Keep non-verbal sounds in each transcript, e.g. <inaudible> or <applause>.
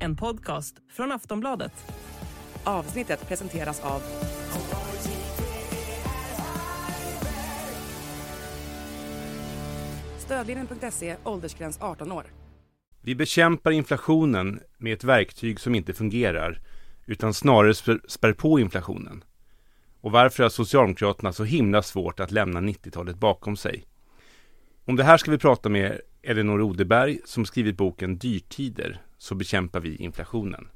En podcast från Aftonbladet. Avsnittet presenteras av Stödlinjen.se, åldersgräns 18 år. Vi bekämpar inflationen med ett verktyg som inte fungerar, utan snarare spär, spär på inflationen. Och varför har Socialdemokraterna så himla svårt att lämna 90-talet bakom sig? Om det här ska vi prata med Elinor Odeberg som skrivit boken Dyrtider, så bekämpar vi inflationen.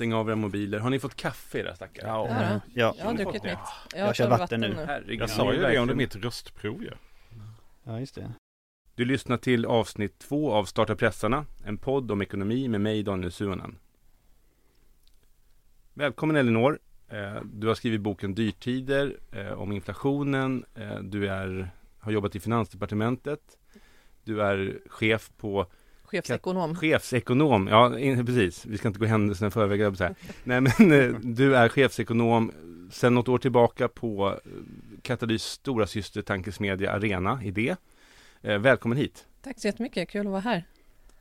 Stäng av era mobiler. Har ni fått kaffe era stackare? Ja, Ja, ja. Jag har druckit mitt. Jag, Jag kör vatten nu. Herregud, Jag sa ju det under mitt röstprov ju. ja just det. Du lyssnar till avsnitt två av Starta pressarna, en podd om ekonomi med mig Daniel Suhonen. Välkommen Elinor. Eh, Du har skrivit boken Dyrtider eh, om inflationen. Eh, Du är, har jobbat i Finansdepartementet. Du är chef på Chefsekonom. Chefsekonom, ja in, precis. Vi ska inte gå händelserna i förväg, jag säga. <laughs> Nej men eh, du är chefsekonom sedan något år tillbaka på eh, Katalys stora syster Tankesmedja Arena Idé. Eh, välkommen hit. Tack så jättemycket, kul att vara här.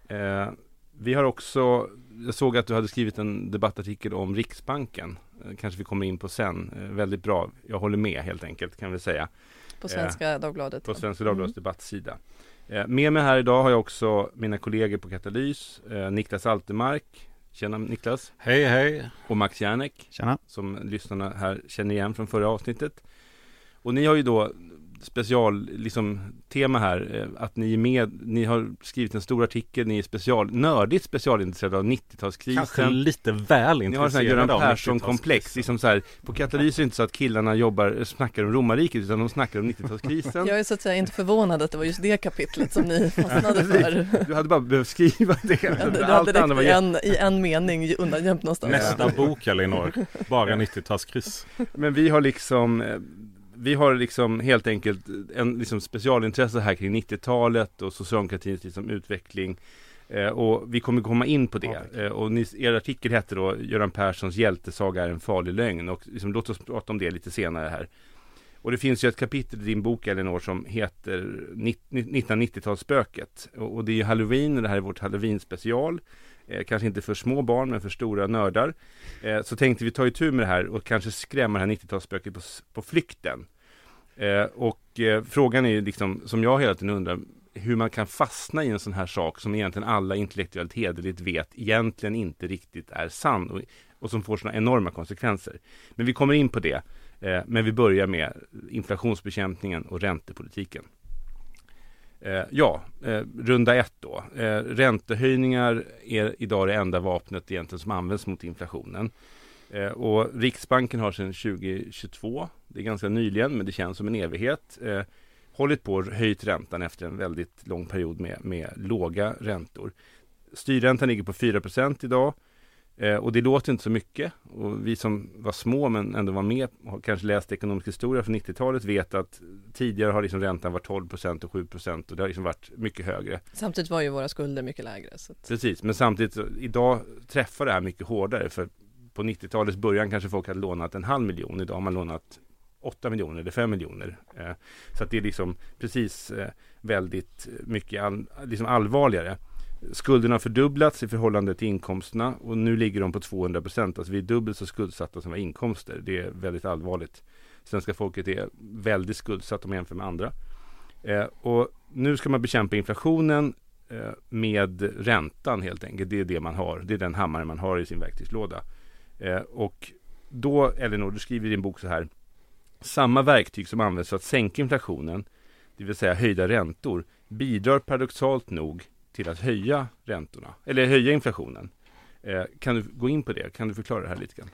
Eh, vi har också, jag såg att du hade skrivit en debattartikel om Riksbanken. Eh, kanske vi kommer in på sen. Eh, väldigt bra. Jag håller med helt enkelt kan vi säga. På Svenska Dagbladet. På. Svenska Dagbladets Mm. debattsida. Eh, med mig här idag har jag också mina kollegor på Katalys. Eh, Niklas Altermark. Tjena Niklas. Hej hej! Och Max Järnek. Tjena. Som lyssnarna här känner igen från förra avsnittet. Och ni har ju då special, liksom tema här, eh, att ni är med, ni har skrivit en stor artikel, ni är special, nördigt specialintresserade av Kanske 90-talskrisen. lite väl Ni har en sån här Göran Persson-komplex, 90-talskrisen. liksom så här, på Katalys är det inte så att killarna jobbar, snackar om romarriket, utan de snackar om 90-talskrisen. <laughs> Jag är så att säga inte förvånad att det var just det kapitlet som ni <laughs> fastnade för. Du hade bara behövt skriva det. Du Allt hade var direkt i en, i en mening undangömt någonstans. Nästa bok Elinor, bara 90-talskris. Men vi har liksom eh, vi har liksom helt enkelt en liksom specialintresse här kring 90-talet och socialdemokratins liksom utveckling. Eh, och vi kommer komma in på det. Eh, och ni, er artikel hette då Göran Perssons hjältesaga är en farlig lögn. Och liksom, låt oss prata om det lite senare här. Och det finns ju ett kapitel i din bok Elinor som heter 1990-talsspöket. Och, och det är ju halloween och det här är vårt halloween special. Eh, kanske inte för små barn men för stora nördar. Eh, så tänkte vi ta itu med det här och kanske skrämma det här 90-talsspöket på, på flykten. Eh, och eh, frågan är ju liksom, som jag hela tiden undrar, hur man kan fastna i en sån här sak som egentligen alla intellektuellt hederligt vet egentligen inte riktigt är sann och, och som får sådana enorma konsekvenser. Men vi kommer in på det. Eh, men vi börjar med inflationsbekämpningen och räntepolitiken. Eh, ja, eh, runda ett då. Eh, räntehöjningar är idag det enda vapnet egentligen som används mot inflationen. Eh, och Riksbanken har sedan 2022, det är ganska nyligen men det känns som en evighet, eh, hållit på och höjt räntan efter en väldigt lång period med, med låga räntor. Styrräntan ligger på 4% idag eh, och det låter inte så mycket. Och vi som var små men ändå var med och har kanske läst ekonomisk historia från 90-talet vet att tidigare har liksom räntan varit 12% och 7% och det har liksom varit mycket högre. Samtidigt var ju våra skulder mycket lägre. Att, Precis, men samtidigt idag träffar det här mycket hårdare för på 90-talets början kanske folk hade lånat en halv miljon, idag har man lånat 8 miljoner eller 5 miljoner. Eh, så att det är liksom precis eh, väldigt mycket all, liksom allvarligare. Skulderna har fördubblats i förhållande till inkomsterna och nu ligger de på 200 procent. Alltså vi är dubbelt så skuldsatta som våra inkomster. Det är väldigt allvarligt. Svenska folket är väldigt skuldsatt om man jämför med andra. Eh, och nu ska man bekämpa inflationen eh, med räntan helt enkelt. Det är det man har. Det är den hammare man har i sin verktygslåda. Eh, och då, Elinor, du skriver i din bok så här. Samma verktyg som används för att sänka inflationen, det vill säga höjda räntor, bidrar paradoxalt nog till att höja räntorna, eller höja inflationen. Eh, kan du gå in på det? Kan du förklara det här lite grann?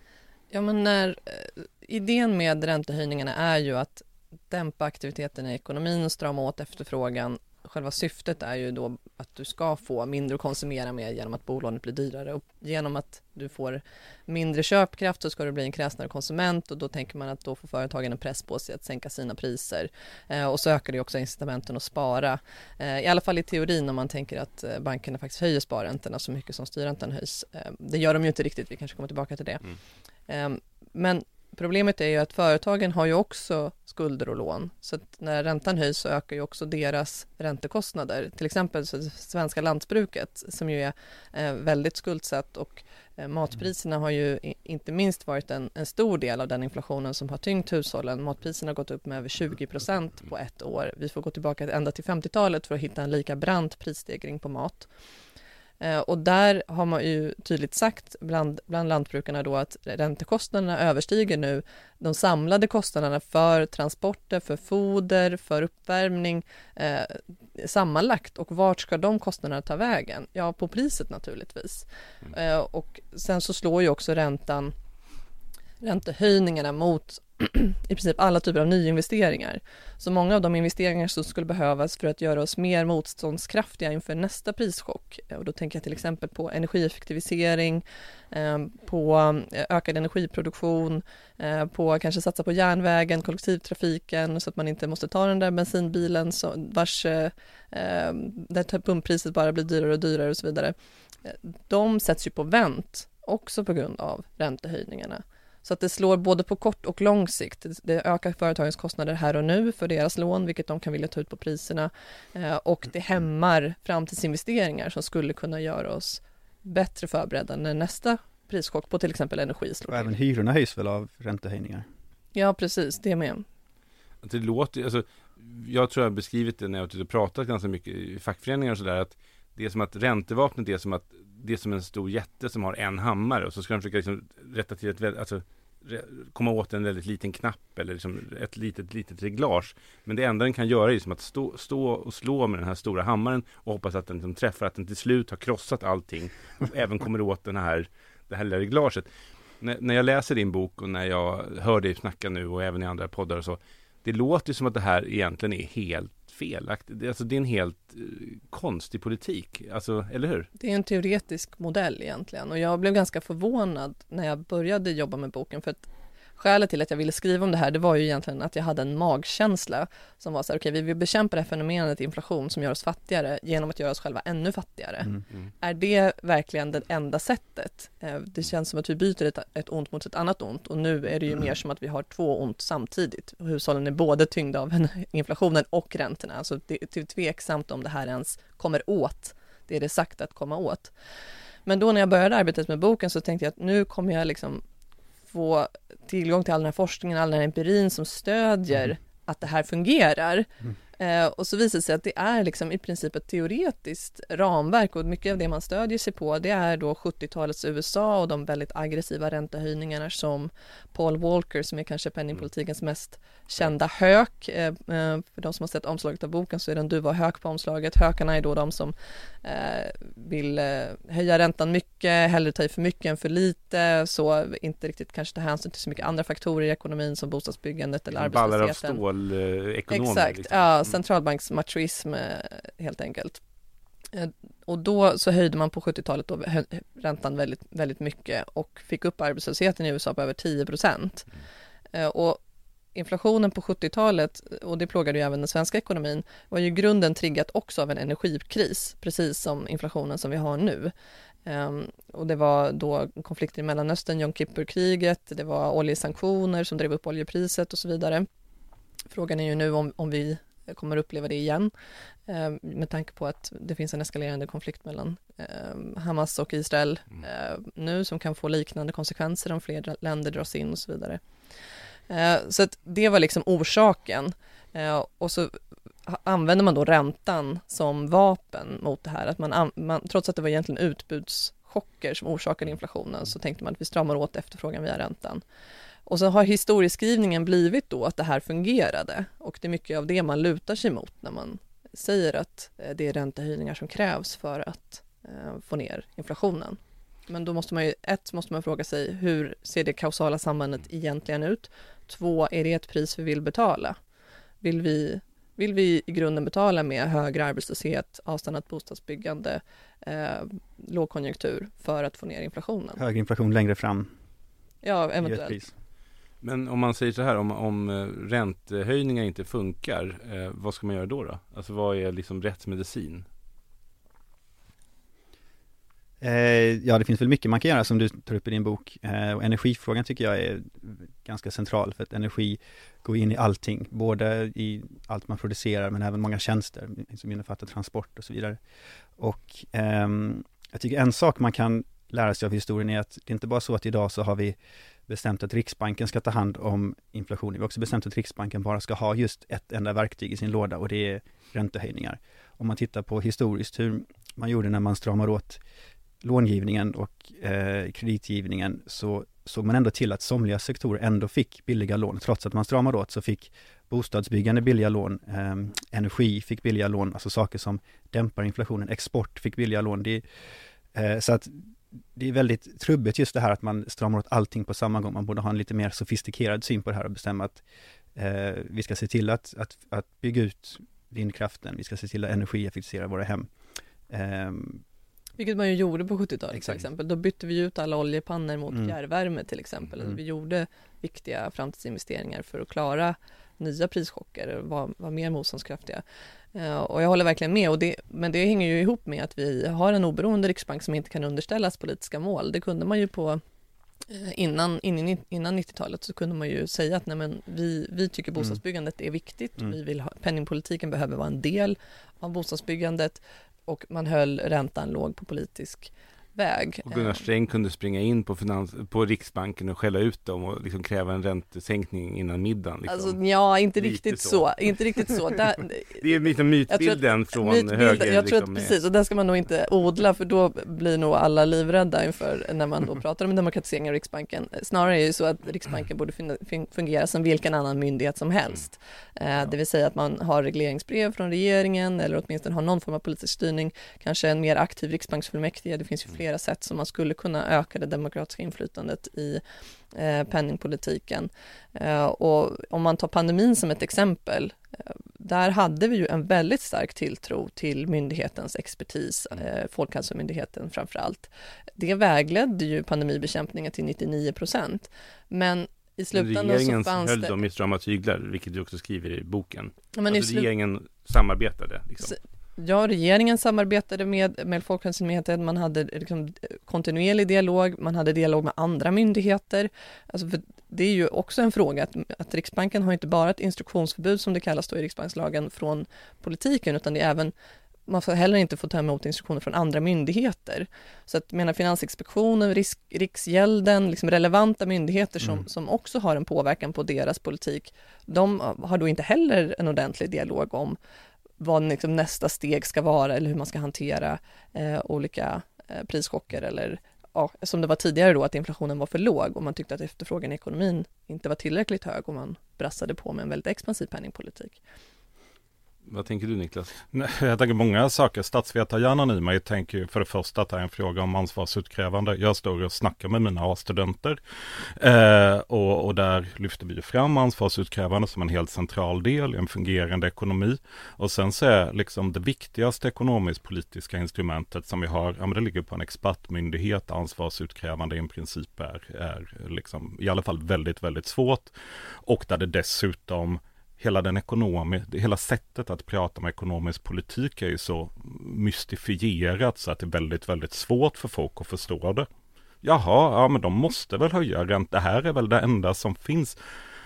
ja men när, eh, idén med räntehöjningarna är ju att dämpa aktiviteten i ekonomin, strama åt efterfrågan själva syftet är ju då att du ska få mindre att konsumera med genom att bolånet blir dyrare och genom att du får mindre köpkraft så ska du bli en kräsnare konsument och då tänker man att då får företagen en press på sig att sänka sina priser eh, och så ökar det också incitamenten att spara. Eh, I alla fall i teorin om man tänker att eh, bankerna faktiskt höjer sparräntorna så mycket som styrräntan höjs. Eh, det gör de ju inte riktigt, vi kanske kommer tillbaka till det. Mm. Eh, men Problemet är ju att företagen har ju också skulder och lån, så att när räntan höjs så ökar ju också deras räntekostnader. Till exempel så svenska lantbruket som ju är eh, väldigt skuldsatt och eh, matpriserna har ju i, inte minst varit en, en stor del av den inflationen som har tyngt hushållen. Matpriserna har gått upp med över 20 procent på ett år. Vi får gå tillbaka ända till 50-talet för att hitta en lika brant prisstegring på mat. Eh, och där har man ju tydligt sagt bland, bland lantbrukarna då att räntekostnaderna överstiger nu de samlade kostnaderna för transporter, för foder, för uppvärmning eh, sammanlagt. Och vart ska de kostnaderna ta vägen? Ja, på priset naturligtvis. Eh, och sen så slår ju också räntan räntehöjningarna mot <clears throat> i princip alla typer av nyinvesteringar. Så många av de investeringar som skulle behövas för att göra oss mer motståndskraftiga inför nästa prischock, eh, och då tänker jag till exempel på energieffektivisering, eh, på eh, ökad energiproduktion, på kanske satsa på järnvägen, kollektivtrafiken så att man inte måste ta den där bensinbilen vars där typ pumppriset bara blir dyrare och dyrare och så vidare. De sätts ju på vänt också på grund av räntehöjningarna. Så att det slår både på kort och lång sikt. Det ökar företagens kostnader här och nu för deras lån, vilket de kan vilja ta ut på priserna. Eh, och det hämmar framtidsinvesteringar som skulle kunna göra oss bättre förberedda när nästa prischock på till exempel energi slår Och även hyrorna höjs väl av räntehöjningar? Ja, precis, det med. Det låter alltså, jag tror jag har beskrivit det när jag har pratat ganska mycket i fackföreningar och sådär att det är som att räntevapnet är som att det är som en stor jätte som har en hammare och så ska de försöka liksom rätta till ett, alltså komma åt en väldigt liten knapp eller liksom ett litet, litet reglage. Men det enda den kan göra är liksom att stå, stå och slå med den här stora hammaren och hoppas att den liksom träffar, att den till slut har krossat allting och <laughs> även kommer åt den här, det här lilla reglaget. När, när jag läser din bok och när jag hör dig snacka nu och även i andra poddar och så, det låter som att det här egentligen är helt felaktig, Alltså det är en helt eh, konstig politik, alltså, eller hur? Det är en teoretisk modell egentligen. Och jag blev ganska förvånad när jag började jobba med boken för att Skälet till att jag ville skriva om det här, det var ju egentligen att jag hade en magkänsla som var så här, okej, okay, vi vill bekämpa det här fenomenet inflation som gör oss fattigare genom att göra oss själva ännu fattigare. Mm. Mm. Är det verkligen det enda sättet? Eh, det känns som att vi byter ett, ett ont mot ett annat ont och nu är det ju mm. mer som att vi har två ont samtidigt. Hushållen är både tyngda av <laughs> inflationen och räntorna, alltså det är tveksamt om det här ens kommer åt det är det sagt att komma åt. Men då när jag började arbetet med boken så tänkte jag att nu kommer jag liksom få tillgång till all den här forskningen, all den här empirin som stödjer mm. att det här fungerar. Mm. Eh, och så visar det sig att det är liksom i princip ett teoretiskt ramverk och mycket av det man stödjer sig på det är då 70-talets USA och de väldigt aggressiva räntehöjningarna som Paul Walker som är kanske penningpolitikens mest kända hök. Eh, eh, för de som har sett omslaget av boken så är det en duva och hök på omslaget. Hökarna är då de som eh, vill eh, höja räntan mycket, hellre ta i för mycket än för lite, så inte riktigt kanske ta hänsyn till så mycket andra faktorer i ekonomin som bostadsbyggandet eller arbetslösheten. Ballar av stål, eh, ekonomer. Exakt, liksom. ja, mm. centralbanksmachoism helt enkelt. Och då så höjde man på 70-talet då räntan väldigt, väldigt mycket och fick upp arbetslösheten i USA på över 10 procent. Mm. Och inflationen på 70-talet, och det plågade ju även den svenska ekonomin, var ju grunden triggat också av en energikris, precis som inflationen som vi har nu. Um, och det var då konflikter i Mellanöstern, Jom Kippur-kriget, det var oljesanktioner som drev upp oljepriset och så vidare. Frågan är ju nu om, om vi kommer uppleva det igen um, med tanke på att det finns en eskalerande konflikt mellan um, Hamas och Israel uh, nu som kan få liknande konsekvenser om fler länder dras in och så vidare. Eh, så att det var liksom orsaken. Eh, och så använder man då räntan som vapen mot det här. Att man, man, trots att det var egentligen utbudschocker som orsakade inflationen så tänkte man att vi stramar åt efterfrågan via räntan. Och så har historieskrivningen blivit då att det här fungerade och det är mycket av det man lutar sig mot när man säger att eh, det är räntehöjningar som krävs för att få ner inflationen. Men då måste man ju, ett måste man fråga sig hur ser det kausala sambandet egentligen ut? Två, är det ett pris vi vill betala? Vill vi Vill vi i grunden betala med högre arbetslöshet, avstannat bostadsbyggande, eh, lågkonjunktur för att få ner inflationen? Hög inflation längre fram. Ja, eventuellt. Men om man säger så här, om, om eh, räntehöjningar inte funkar, eh, vad ska man göra då? då? Alltså vad är liksom rätt medicin? Eh, ja, det finns väl mycket man kan göra som du tar upp i din bok. Eh, och energifrågan tycker jag är ganska central för att energi går in i allting, både i allt man producerar men även många tjänster som innefattar transport och så vidare. Och ehm, jag tycker en sak man kan lära sig av historien är att det är inte bara så att idag så har vi bestämt att Riksbanken ska ta hand om inflationen. Vi har också bestämt att Riksbanken bara ska ha just ett enda verktyg i sin låda och det är räntehöjningar. Om man tittar på historiskt hur man gjorde när man stramar åt långivningen och eh, kreditgivningen så såg man ändå till att somliga sektorer ändå fick billiga lån. Trots att man stramade åt så fick bostadsbyggande billiga lån, eh, energi fick billiga lån, alltså saker som dämpar inflationen, export fick billiga lån. Det, eh, så att det är väldigt trubbigt just det här att man stramar åt allting på samma gång. Man borde ha en lite mer sofistikerad syn på det här och bestämma att eh, vi ska se till att, att, att bygga ut vindkraften, vi ska se till att energieffektivisera våra hem. Ehm, Vilket man ju gjorde på 70-talet till exempel. Då bytte vi ut alla oljepannor mot Mm. fjärrvärme till exempel. Mm. Vi gjorde viktiga framtidsinvesteringar för att klara nya prischocker och vara, vara mer motståndskraftiga. Eh, och jag håller verkligen med, och det, men det hänger ju ihop med att vi har en oberoende riksbank som inte kan underställas politiska mål. Det kunde man ju på eh, Innan, innan, innan 90-talet så kunde man ju säga att nej men, vi, vi tycker Mm. bostadsbyggandet är viktigt, Mm. vi vill ha, penningpolitiken behöver vara en del av bostadsbyggandet och man höll räntan låg på politisk väg. Och Gunnar Eh, Sträng kunde springa in på, finans, på Riksbanken och skälla ut dem och liksom kräva en räntesänkning innan middagen. Liksom. Alltså ja, inte riktigt så. så. Inte riktigt så. Där, <laughs> det är liksom mytbilden från mytbilden, höger. jag tror att liksom, precis, och den ska man nog inte odla för då blir nog alla livrädda inför när man då <laughs> pratar om demokratisering av Riksbanken. Snarare är det så att Riksbanken borde fungera som vilken annan myndighet som helst. Eh, det vill säga att man har regleringsbrev från regeringen eller åtminstone har någon form av politisk styrning, kanske en mer aktiv riksbanksfullmäktige. Det finns ju flera sätt som man skulle kunna öka det demokratiska inflytandet i eh, penningpolitiken. Eh, och om man tar pandemin som ett exempel, eh, där hade vi ju en väldigt stark tilltro till myndighetens expertis, eh, Folkhälsomyndigheten framför allt. Det vägledde ju pandemibekämpningen till 99 procent. Men i slutändan regeringen så fanns höll det... dem i strama tyglar, vilket du också skriver i boken. Men i alltså slut- regeringen samarbetade. Liksom. Ja, regeringen samarbetade med, med Folkhälsomyndigheten, man hade liksom kontinuerlig dialog, man hade dialog med andra myndigheter. Alltså det är ju också en fråga att, att Riksbanken har inte bara ett instruktionsförbud som det kallas då i Riksbankslagen från politiken, utan det är även man får heller inte få ta emot instruktioner från andra myndigheter. Så att menar Finansinspektionen, risk, Riksgälden, liksom relevanta myndigheter som, Mm. som också har en påverkan på deras politik, de har då inte heller en ordentlig dialog om vad liksom nästa steg ska vara eller hur man ska hantera eh, olika eh, prischocker eller ja, som det var tidigare då att inflationen var för låg och man tyckte att efterfrågan i ekonomin inte var tillräckligt hög och man brassade på med en väldigt expansiv penningpolitik. Vad tänker du Niklas? Nej, Jag tänker många saker. Statsvetarhjärnan i mig tänker ju för det första att det är en fråga om ansvarsutkrävande. Jag står och snackar med mina A-studenter eh, och, och där lyfter vi ju fram ansvarsutkrävande som en helt central del i en fungerande ekonomi. Och sen så är liksom det viktigaste ekonomisk-politiska instrumentet som vi har, ja men det ligger på en expertmyndighet. Ansvarsutkrävande i en princip är, är liksom i alla fall väldigt, väldigt svårt. Och där det dessutom hela den ekonomi, hela sättet att prata om ekonomisk politik är ju så mystifierat så att det är väldigt, väldigt svårt för folk att förstå det. Jaha, ja men de måste väl höja räntan, det här är väl det enda som finns.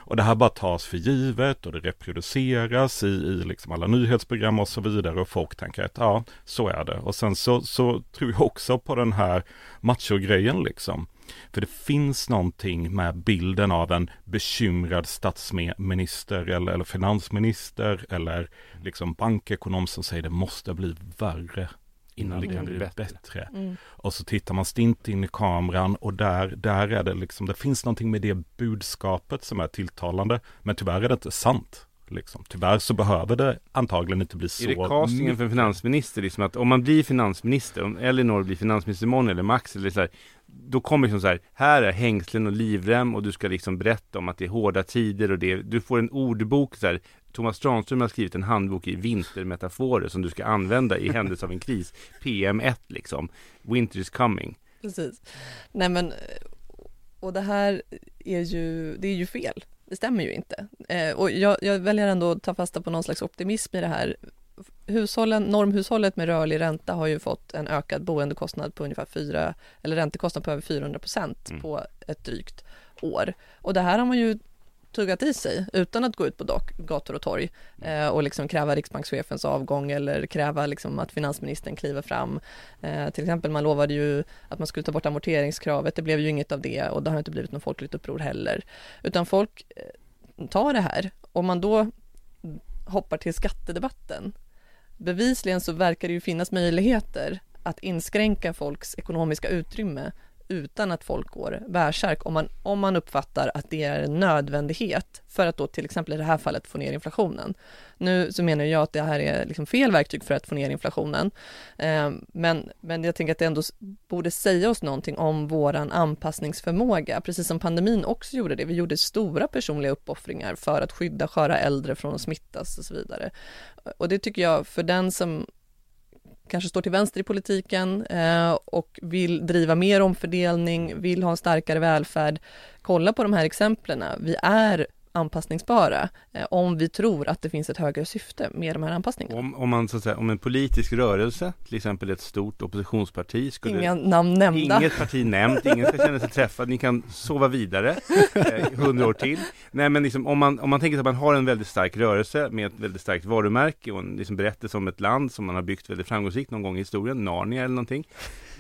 Och det här bara tas för givet och det reproduceras i, i liksom alla nyhetsprogram och så vidare och folk tänker att ja, så är det. Och sen så, så tror jag också på den här machogrejen liksom. För det finns någonting med bilden av en bekymrad statsminister eller, eller finansminister eller liksom bankekonom som säger det måste bli värre innan det kan bli bättre. Mm. Och så tittar man stint in i kameran och där, där är det liksom, det finns någonting med det budskapet som är tilltalande. Men tyvärr är det inte sant. Liksom. Tyvärr så behöver det antagligen inte bli så Är det castingen för finansminister, liksom att om man blir finansminister, om Elinor blir finansminister imorgon eller Max eller så här, då kommer liksom så här, här är hängslen och livrem och du ska liksom berätta om att det är hårda tider och det, du får en ordbok så här, Thomas Tranström har skrivit en handbok i vintermetaforer som du ska använda i händelse av en kris. <laughs> PM1 liksom. Winter is coming. Precis. Nej men, och det här är ju, det är ju fel. Det stämmer ju inte. Eh, och jag, jag väljer ändå att ta fasta på någon slags optimism i det här. Hushållen, normhushållet med rörlig ränta har ju fått en ökad boendekostnad på ungefär 4, eller räntekostnad på över 400 procent Mm. på ett drygt år. Och det här har man ju tuggat i sig utan att gå ut på dock, gator och torg eh, och liksom kräva riksbankschefens avgång eller kräva liksom att finansministern kliver fram. Eh, till exempel man lovade ju att man skulle ta bort amorteringskravet, det blev ju inget av det och det har inte blivit något folkligt uppror heller. Utan folk eh, tar det här. Om man då hoppar till skattedebatten, bevisligen så verkar det ju finnas möjligheter att inskränka folks ekonomiska utrymme utan att folk går bärsärk om man, om man uppfattar att det är en nödvändighet för att då till exempel i det här fallet få ner inflationen. Nu så menar jag att det här är liksom fel verktyg för att få ner inflationen. Eh, men, men jag tänker att det ändå borde säga oss någonting om våran anpassningsförmåga, precis som pandemin också gjorde det. Vi gjorde stora personliga uppoffringar för att skydda sköra äldre från att smittas och så vidare. Och det tycker jag, för den som kanske står till vänster i politiken eh, och vill driva mer omfördelning, vill ha en starkare välfärd, kolla på de här exemplen. Vi är anpassningsbara eh, om vi tror att det finns ett högre syfte med de här anpassningarna. Om, om man så att säga, om en politisk rörelse, till exempel ett stort oppositionsparti skulle Inga namn nämnda. Inget parti nämnt, ingen ska känna sig träffad, ni kan sova vidare eh, hundra år till. Nej men liksom, om, man, om man tänker sig att man har en väldigt stark rörelse med ett väldigt starkt varumärke och en liksom berättelse om ett land som man har byggt väldigt framgångsrikt någon gång i historien, Narnia eller någonting.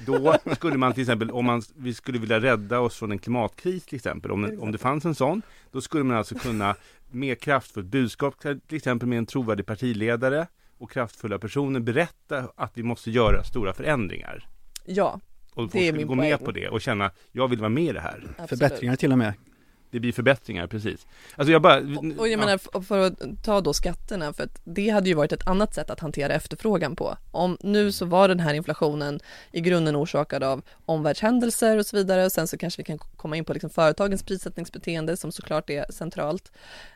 Då skulle man till exempel, om man, vi skulle vilja rädda oss från en klimatkris till exempel, om, om det fanns en sån, då skulle man alltså kunna med kraftfullt budskap, till exempel med en trovärdig partiledare och kraftfulla personer berätta att vi måste göra stora förändringar. Ja, Och Det är min gå med poäng. på det och känna, jag vill vara med i det här. absolut. Förbättringar till och med. Det blir förbättringar, precis. Alltså jag bara... Och, och jag menar, för att ta då skatterna, för att det hade ju varit ett annat sätt att hantera efterfrågan på. Om nu så var den här inflationen i grunden orsakad av omvärldshändelser och så vidare. Och sen så kanske vi kan komma in på liksom företagens prissättningsbeteende som såklart är centralt.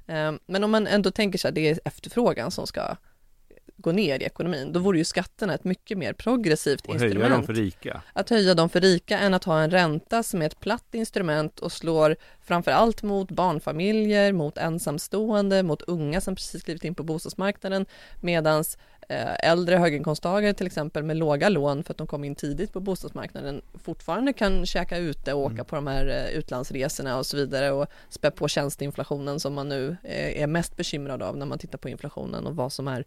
Eh, Men om man ändå tänker sig att det är efterfrågan som ska gå ner i ekonomin, då vore ju skatterna ett mycket mer progressivt och höja instrument dem för rika. att höja dem för rika än att ha en ränta som är ett platt instrument och slår framför allt mot barnfamiljer, mot ensamstående, mot unga som precis klivit in på bostadsmarknaden medans äldre höginkomsttagare till exempel med låga lån för att de kom in tidigt på bostadsmarknaden fortfarande kan käka ute och åka på de här eh, utlandsresorna och så vidare och spä på tjänsteinflationen som man nu eh, är mest bekymrad av när man tittar på inflationen och vad som är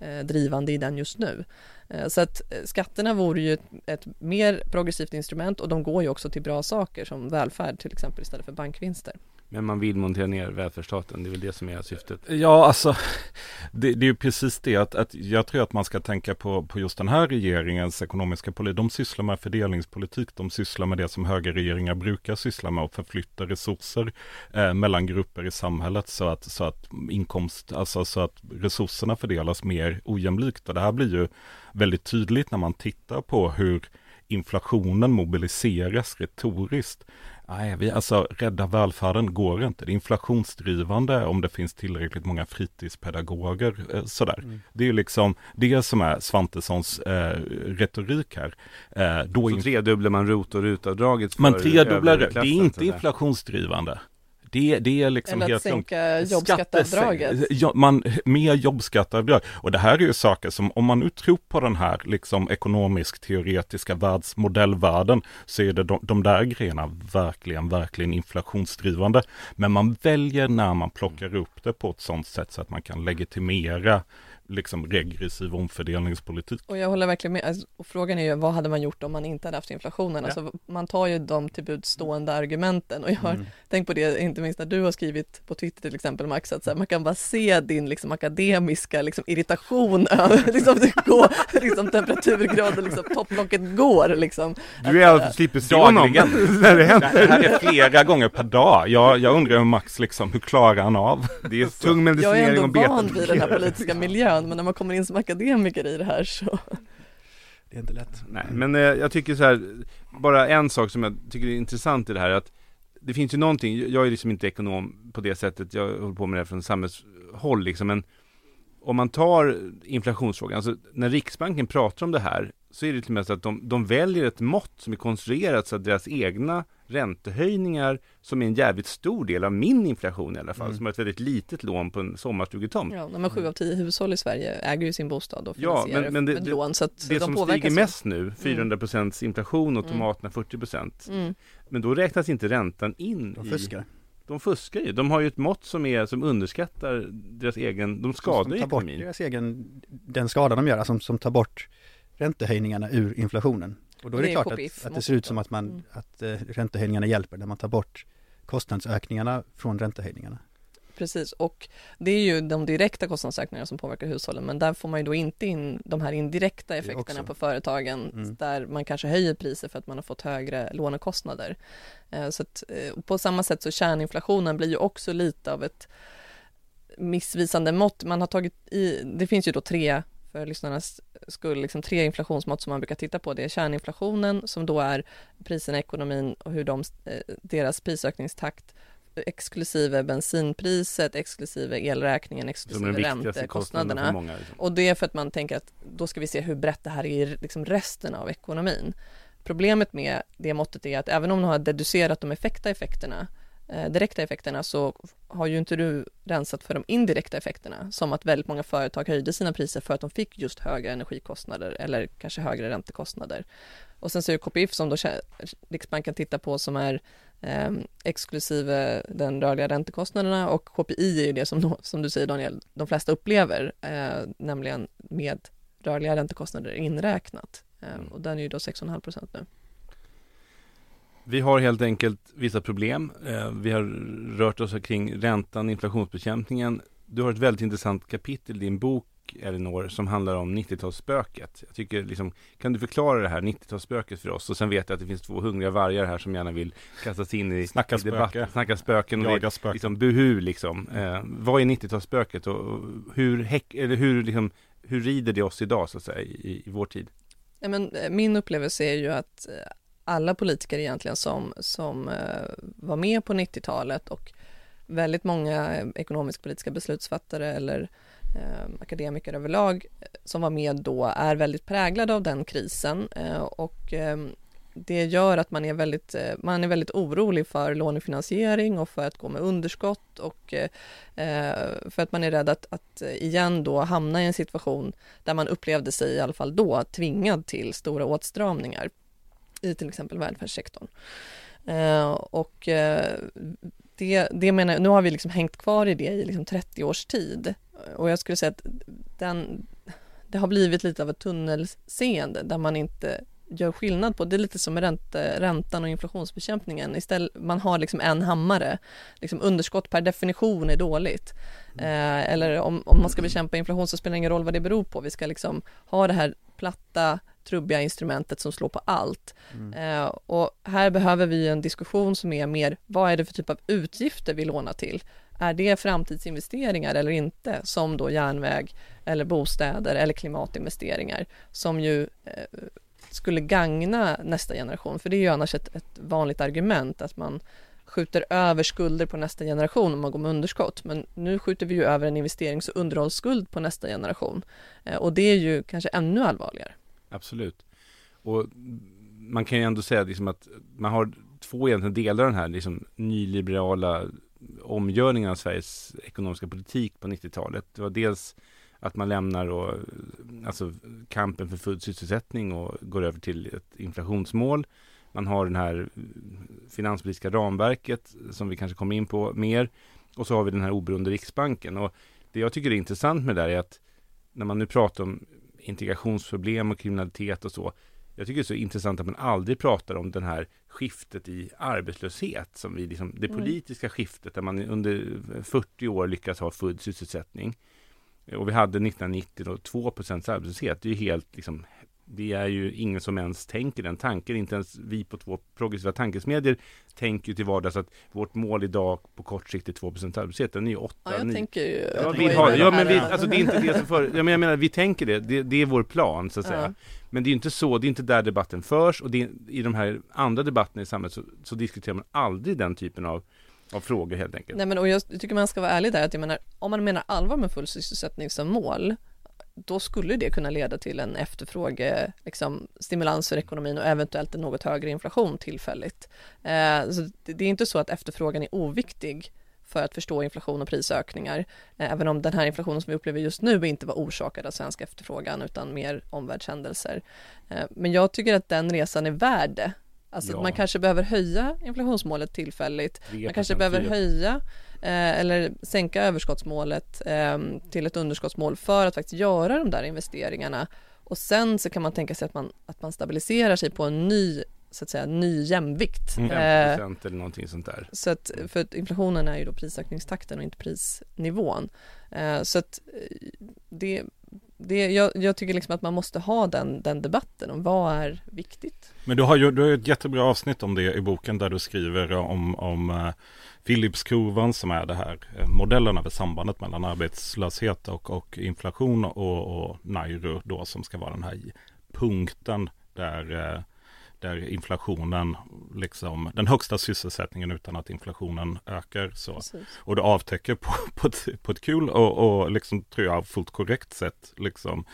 eh, drivande i den just nu. Eh, Så att eh, skatterna vore ju ett, ett mer progressivt instrument och de går ju också till bra saker som välfärd till exempel istället för bankvinster. Men man vill montera ner välfärdsstaten, det är väl det som är syftet. Ja, alltså <laughs> det, det är ju precis det att, att jag tror att man ska tänka på, på just den här regeringens ekonomiska politik. De sysslar med fördelningspolitik, de sysslar med det som högerregeringar brukar syssla med och förflytta resurser eh, mellan grupper i samhället så att, så att inkomst, alltså så att resurserna fördelas mer ojämlikt. Och det här blir ju väldigt tydligt när man tittar på hur inflationen mobiliseras retoriskt. Nej, vi, alltså rädda välfärden går inte. Det är inflationsdrivande om det finns tillräckligt många fritidspedagoger. Eh, sådär. Det är ju liksom det som är Svantessons eh, retorik här. Eh, då Så in- tredubblar man ROT och RUT-avdraget man tredubblar det. Det är inte inflationsdrivande. Det, det är liksom Eller att helt lugnt. sänka jobbskatteavdraget. Skattesänk- Ja, man, mer jobbskatteavdrag. Och det här är ju saker som, om man nu tror på den här liksom ekonomisk-teoretiska världsmodellvärlden, så är det de, de där grejerna verkligen, verkligen inflationsdrivande. Men man väljer när man plockar upp det på ett sådant sätt så att man kan legitimera liksom regressiv omfördelningspolitik. Och jag håller verkligen med. Alltså, och frågan är ju vad hade man gjort om man inte hade haft inflationen? Ja. Alltså, man tar ju de till stående argumenten och jag har Mm. tänkt på det, inte minst när du har skrivit på Twitter till exempel Max, att så här, man kan bara se din liksom, akademiska liksom, irritation <laughs> över liksom, det går, liksom, temperaturgraden, liksom, topplocket går liksom. Du är alltså slipper se honom när det Det här är flera gånger per dag. Jag, jag undrar hur Max liksom, hur klarar han av? Det är tung Jag är medicinering ändå och van vid den här <laughs> politiska miljön, men när man kommer in som akademiker i det här så Det är inte lätt. Nej, men eh, jag tycker så här, bara en sak som jag tycker är intressant i det här att det finns ju någonting, jag är liksom inte ekonom på det sättet, jag håller på med det från samhällshåll liksom, men om man tar inflationsfrågan, alltså när Riksbanken pratar om det här så är det till och med så att de, de väljer ett mått som är konstruerat så att deras egna räntehöjningar, som är en jävligt stor del av min inflation i alla fall, Mm. som har ett väldigt litet lån på en sommarstugetomt. Ja, men sju av tio hushåll i Sverige äger ju sin bostad och Ja, finansierar men- men det- med det- lån så att Det de som stiger mest nu, 400% inflation och Mm. tomaterna 40%. Mm. Men då räknas inte räntan in De i... fuskar. De fuskar ju. De har ju ett mått som är som underskattar deras egen, de skadar som tar bort ekonomin. deras egen, den skada de gör, alltså som, som tar bort räntehöjningarna ur inflationen. Och då är Det det, är klart att, att det ser ut som att, man, Mm. att eh, räntehöjningarna hjälper när man tar bort kostnadsökningarna från räntehöjningarna. Precis, och det är ju de direkta kostnadsökningarna som påverkar hushållen, men där får man ju då inte in de här indirekta effekterna på företagen, Mm. där man kanske höjer priser för att man har fått högre lånekostnader. Eh, Så att, eh, på samma sätt så kärninflationen blir ju också lite av ett missvisande mått. Man har tagit i, det finns ju då tre, för lyssnarnas skull, liksom tre inflationsmått som man brukar titta på. Det är kärninflationen som då är priserna i ekonomin och hur de, eh, deras prisökningstakt exklusive bensinpriset, exklusive elräkningen, exklusive räntekostnaderna. Liksom. Och det är för att man tänker att då ska vi se hur brett det här är i liksom resten av ekonomin. Problemet med det måttet är att även om de har deducerat de effekta effekterna, direkta effekterna, så har ju inte du rensat för de indirekta effekterna, som att väldigt många företag höjde sina priser för att de fick just högre energikostnader eller kanske högre räntekostnader. Och sen så är det KPIF som då Riksbanken tittar på som är eh, exklusive den rörliga räntekostnaderna och KPI är ju det som, som du säger Daniel, de flesta upplever, eh, nämligen med rörliga räntekostnader inräknat. Eh, och den är ju då 6,5 procent nu. Vi har helt enkelt vissa problem. Eh, Vi har rört oss kring räntan, inflationsbekämpningen. Du har ett väldigt intressant kapitel i din bok, Elinor, som handlar om 90-talsspöket. Jag tycker liksom, kan du förklara det här 90-talsspöket för oss? Och sen vet jag att det finns två hungriga vargar här som gärna vill kasta sig in i, Snacka i debatten. Snacka spöken. Och Jaga spöken. liksom buhu liksom. Eh, vad är 90-talsspöket och, och hur, häck, eller hur, liksom, hur rider det oss idag så att säga i, i vår tid? Ja, men, eh, min upplevelse är ju att eh, alla politiker egentligen som, som eh, var med på 90-talet och väldigt många eh, ekonomisk-politiska beslutsfattare eller eh, akademiker överlag eh, som var med då är väldigt präglade av den krisen eh, och eh, det gör att man är väldigt, man är väldigt orolig för lånefinansiering och för att gå med underskott och för att man är rädd att, att igen då hamna i en situation där man upplevde sig i alla fall då tvingad till stora åtstramningar i till exempel välfärdssektorn. Eh, och eh, det, det menar jag, nu har vi liksom hängt kvar i det i liksom 30 års tid och jag skulle säga att den, det har blivit lite av ett tunnelseende där man inte gör skillnad på, det är lite som med ränte, räntan och inflationsbekämpningen, istället, man har liksom en hammare, liksom underskott per definition är dåligt. Eh, eller om, om man ska bekämpa inflation så spelar det ingen roll vad det beror på, vi ska liksom ha det här platta, trubbiga instrumentet som slår på allt. Eh, och här behöver vi en diskussion som är mer, vad är det för typ av utgifter vi lånar till? Är det framtidsinvesteringar eller inte, som då järnväg eller bostäder eller klimatinvesteringar, som ju eh, skulle gagna nästa generation, för det är ju annars ett, ett vanligt argument att man skjuter över skulder på nästa generation om man går med underskott. Men nu skjuter vi ju över en investerings och underhållsskuld på nästa generation. Eh, och det är ju kanske ännu allvarligare. Absolut. Och man kan ju ändå säga liksom att man har två egentligen delar av den här liksom nyliberala omgörningen av Sveriges ekonomiska politik på 90-talet. Det var dels att man lämnar och, alltså kampen för full sysselsättning och går över till ett inflationsmål. Man har den här finanspolitiska ramverket som vi kanske kommer in på mer. Och så har vi den här oberoende Riksbanken. Och det jag tycker är intressant med det där är att när man nu pratar om integrationsproblem och kriminalitet och så. Jag tycker det är så intressant att man aldrig pratar om den här skiftet i arbetslöshet som vi liksom, det Mm. politiska skiftet där man under 40 år lyckas ha full sysselsättning. Och vi hade 1990 då 2 arbetslöshet. Det är ju helt liksom det är ju ingen som ens tänker den tanken. Inte ens vi på två progressiva tankesmedier tänker till vardags att vårt mål idag på kort sikt är 2 arbetslöshet. Den är ju 8, Ja, jag 9. tänker ju... Ja, att vill det ha var det. ju Ja, men vi, alltså det är inte det som för, ja, men jag menar, vi tänker det. det. Det är vår plan, så att säga. Ja. Men det är inte så, det är inte där debatten förs och det, i de här andra debatterna i samhället så, så diskuterar man aldrig den typen av, av frågor helt enkelt. Nej men och jag tycker man ska vara ärlig där att jag menar om man menar allvar med full sysselsättning som mål då skulle det kunna leda till en efterfråge, liksom, stimulans för ekonomin och eventuellt en något högre inflation tillfälligt. Eh, så det, är inte så att efterfrågan är oviktig för att förstå inflation och prisökningar, eh, även om den här inflationen som vi upplever just nu inte var orsakad av svensk efterfrågan utan mer omvärldshändelser. Eh, men jag tycker att den resan är värd det. Alltså Ja. att man kanske behöver höja inflationsmålet tillfälligt 3%, man kanske behöver 4%. höja eh, eller sänka överskottsmålet eh, till ett underskottsmål för att faktiskt göra de där investeringarna. Och sen så kan man tänka sig att man, att man stabiliserar sig på en ny, så att säga, ny jämvikt. Mm. Eh, 50% eller någonting sånt där. så att, för att inflationen är ju då prisökningstakten och inte prisnivån. Eh, så att eh, det, det, jag, jag tycker liksom att man måste ha den, den debatten om vad är viktigt. Men du har ju du har ett jättebra avsnitt om det i boken där du skriver om, om eh, Philipskurvan som är det här eh, modellen över sambandet mellan arbetslöshet och, och inflation och, och Nairo då som ska vara den här punkten där, eh, där inflationen, liksom den högsta sysselsättningen utan att inflationen ökar. Så. Precis. Och det avtäcker på, <laughs> på, ett, på ett kul och, och liksom, tror jag fullt korrekt sätt liksom,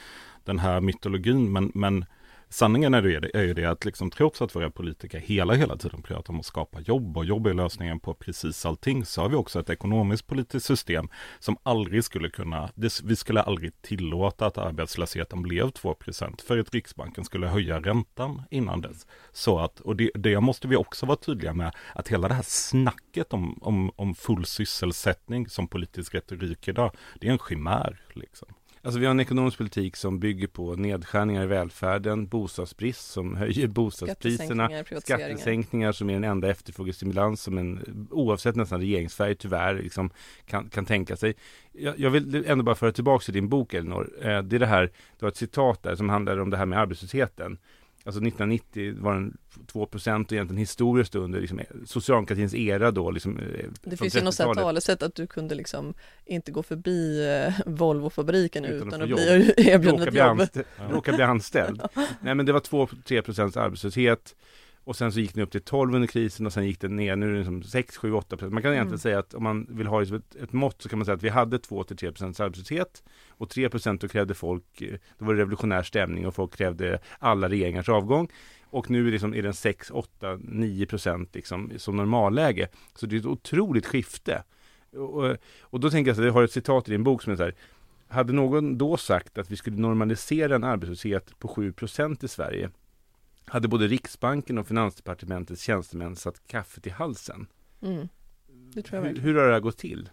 den här mytologin. Men, men sanningen är, det, är ju det att liksom, trots att våra politiker hela, hela tiden pratar om att skapa jobb och jobb är lösningen på precis allting så har vi också ett ekonomiskt politiskt system som aldrig skulle kunna, det, vi skulle aldrig tillåta att arbetslösheten blev 2% för att Riksbanken skulle höja räntan innan dess. Så att, och det, det måste vi också vara tydliga med, att hela det här snacket om, om, om full sysselsättning som politisk retorik idag, det är en chimär. Liksom. Alltså vi har en ekonomisk politik som bygger på nedskärningar i välfärden, bostadsbrist som höjer bostadspriserna, Skattesänkningar, skattesänkningar som är den enda efterfrågestimulans som en, oavsett nästan regeringsfärg tyvärr, liksom, kan, kan tänka sig. Jag, jag vill ändå bara föra tillbaka till din bok Elinor. Eh, det är det här, du har ett citat där som handlar om det här med arbetslösheten. Alltså 1990 var den 2 procent och egentligen historiskt under liksom, socialdemokratins era då. Liksom, eh, Det finns ju något sånt 30-talet. talesätt att du kunde liksom inte gå förbi eh, Volvo-fabriken Utan utan, att bli <laughs> erbjuden ett jobb. råka bli anställd. <laughs> Nej men det var 2-3 procents arbetslöshet och sen så gick den upp till 12 under krisen och sen gick den ner, nu är det liksom 6, 7, 8 procent. Man kan egentligen Mm. säga att om man vill ha ett, ett mått så kan man säga att vi hade 2-3 procents arbetslöshet och 3 procent då krävde folk, eh, då var det revolutionär stämning och folk krävde alla regeringars avgång. Och nu är, liksom, är den 6, 8, 9 procent liksom, som normalläge. Så det är ett otroligt skifte. Och, och då tänker jag så jag har ett citat i din bok som är så här hade någon då sagt att vi skulle normalisera en arbetslöshet på 7% i Sverige hade både Riksbanken och Finansdepartementets tjänstemän satt kaffet i halsen. Mm. Hur, hur har det här gått till?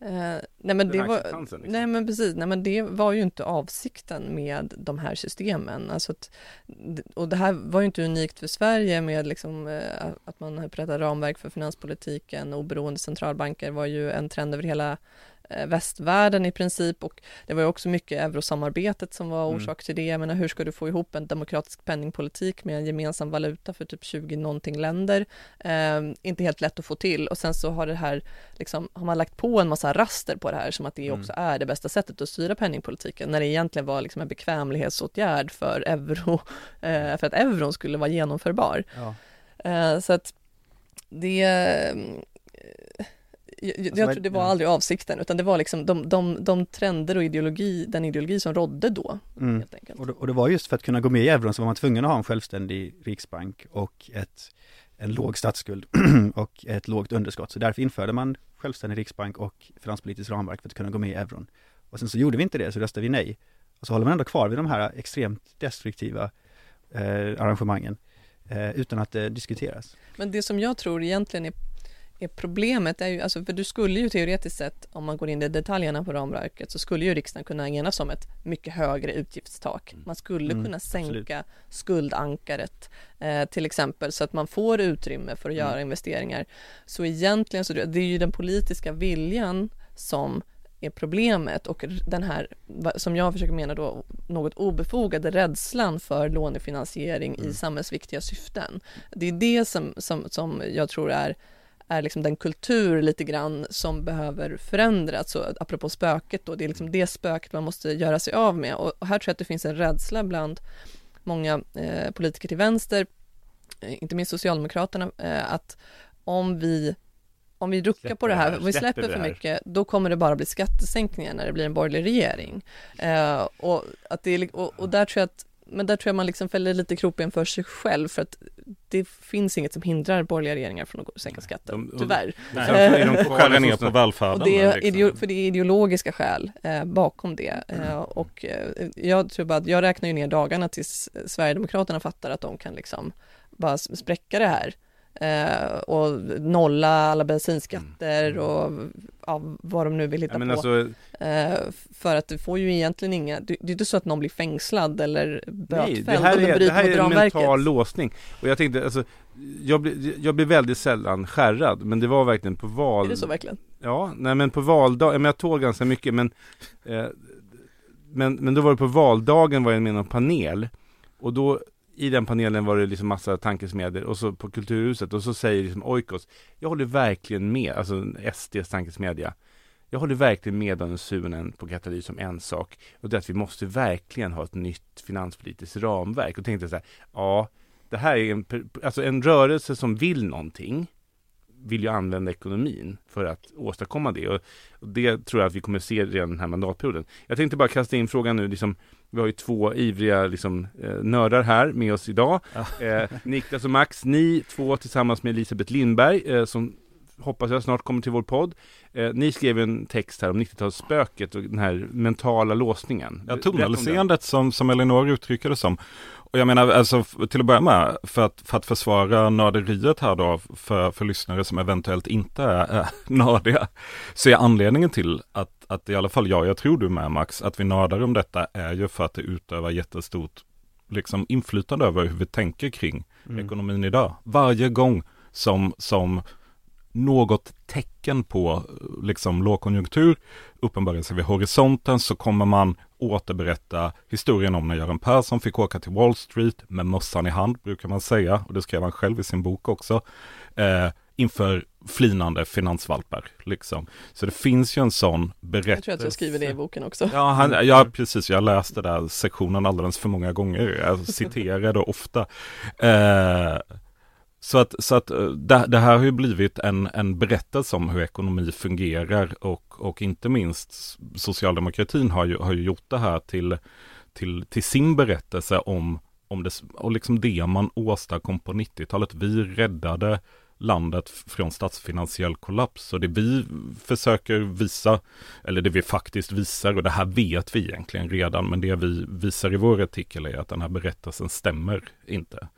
Eh, nej men det var, liksom. nej men precis, nej men det var ju inte avsikten med de här systemen. Alltså att, och det här var ju inte unikt för Sverige med liksom, eh, att man upprättar ramverk för finanspolitiken, oberoende centralbanker var ju en trend över hela västvärlden i princip och det var ju också mycket eurosamarbetet som var Mm. orsak till det. Jag menar, hur ska du få ihop en demokratisk penningpolitik med en gemensam valuta för typ 20 någonting länder? Eh, inte helt lätt att få till och sen så har det här liksom, har man lagt på en massa raster på det här som att det Mm. också är det bästa sättet att styra penningpolitiken när det egentligen var liksom en bekvämlighetsåtgärd för euro, <laughs> eh, för att euron skulle vara genomförbar. Ja. Eh, så att det eh, jag, jag Alltså, tror det var ja. aldrig avsikten utan det var liksom de, de, de trender och ideologi, den ideologi som rådde då Mm. helt enkelt. Och det, och det var just för att kunna gå med i euron så var man tvungen att ha en självständig riksbank och ett, en låg statsskuld <clears throat> och ett lågt underskott. Så därför införde man självständig riksbank och finanspolitiskt ramverk för att kunna gå med i euron. Och sen så gjorde vi inte det, så röstade vi nej. Och så håller man ändå kvar vid de här extremt destruktiva eh, arrangemangen eh, utan att det diskuteras. Men det som jag tror egentligen är, är problemet är ju, alltså för du skulle ju teoretiskt sett, om man går in i detaljerna på ramverket, så skulle ju riksdagen kunna enas om ett mycket högre utgiftstak. Man skulle Mm, kunna sänka absolut. skuldankaret eh, till exempel, så att man får utrymme för att göra investeringar. Så egentligen så det det är ju den politiska viljan som är problemet och den här, som jag försöker mena då, något obefogade rädslan för lånefinansiering i samhällsviktiga syften. Det är det som, som, som jag tror är är liksom den kultur lite grann som behöver förändras. Så apropå spöket då, det är liksom det spöket man måste göra sig av med. Och, och här tror jag att det finns en rädsla bland många eh, politiker till vänster, eh, inte minst Socialdemokraterna, eh, att om vi om vi ruckar Släpper på det det här, här, om vi släpper släpper för här. mycket, då kommer det bara bli skattesänkningar när det blir en borgerlig regering. Eh, och, att det och, och där tror jag att men där tror jag man liksom fäller lite kroppen för sig själv för att det finns inget som hindrar borgerliga regeringar från att sänka skatten, tyvärr. Nej. Är de Och skära ner på välfärden. och det är, liksom. för det är ideologiska skäl eh, bakom det. Eh, och eh, jag tror bara att jag räknar ju ner dagarna tills Sverigedemokraterna fattar att de kan liksom bara spräcka det här. Eh, och nolla alla bensinskatter och ja, vad de nu vill hitta på. alltså, Eh, för att det får ju egentligen inga, det, det är inte så att någon blir fängslad eller nej, bötfälld det här är, det här är en mental låsning. Och jag tänkte, alltså, jag blir, jag blir väldigt sällan skärrad, men det var verkligen på val... Är det så verkligen? Ja, nej men på valdag, men jag tål ganska mycket men, eh, men Men då var det på valdagen var jag med i någon panel Och då i den panelen var det liksom massa tankesmedjor och så på Kulturhuset och så säger liksom Oikos Jag håller verkligen med, alltså SDs tankesmedja Jag håller verkligen med Daniel Suhonen på Katalys om en sak Och det är att vi måste verkligen ha ett nytt finanspolitiskt ramverk. Och tänkte så här, ja Det här är en, alltså en rörelse som vill någonting vill ju använda ekonomin för att åstadkomma det. Och och det tror jag att vi kommer se redan den här mandatperioden. Jag tänkte bara kasta in frågan nu, liksom, vi har ju två ivriga liksom, eh, nördar här med oss idag. <laughs> Eh, Niklas och Max, ni två tillsammans med Elisabeth Lindberg, eh, som hoppas jag snart kommer till vår podd. Eh, ni skrev en text här om 90-talsspöket och den här mentala låsningen. Ja, tunnelseendet som, som Elinor uttrycker det som. Och jag menar, alltså till att börja med, för att, för att försvara nörderiet här då, för, för lyssnare som eventuellt inte är, är <laughs> nördiga, så är anledningen till att, att i alla fall jag, jag tror du med Max, att vi nördar om detta är ju för att det utövar jättestort liksom inflytande över hur vi tänker kring Mm. ekonomin idag. Varje gång som, som något tecken på liksom lågkonjunktur uppenbarar sig vid horisonten så kommer man återberätta historien om när Göran Persson fick åka till Wall Street med mössan i hand brukar man säga och det skrev han själv i sin bok också eh, inför flinande finansvalpar liksom. Så det finns ju en sån berättelse. Jag tror att jag skriver det i boken också. Ja, han, ja, precis. Jag läste den sektionen alldeles för många gånger. Jag citerar det ofta. Eh, så att, så att eh, det, det här har ju blivit en, en berättelse om hur ekonomi fungerar och, och inte minst socialdemokratin har ju, har ju gjort det här till, till, till sin berättelse om, om det, och liksom det man åstadkom på 90-talet. Vi räddade landet från statsfinansiell kollaps. Och det vi försöker visa, eller det vi faktiskt visar, och det här vet vi egentligen redan, men det vi visar i vår artikel är att den här berättelsen stämmer inte.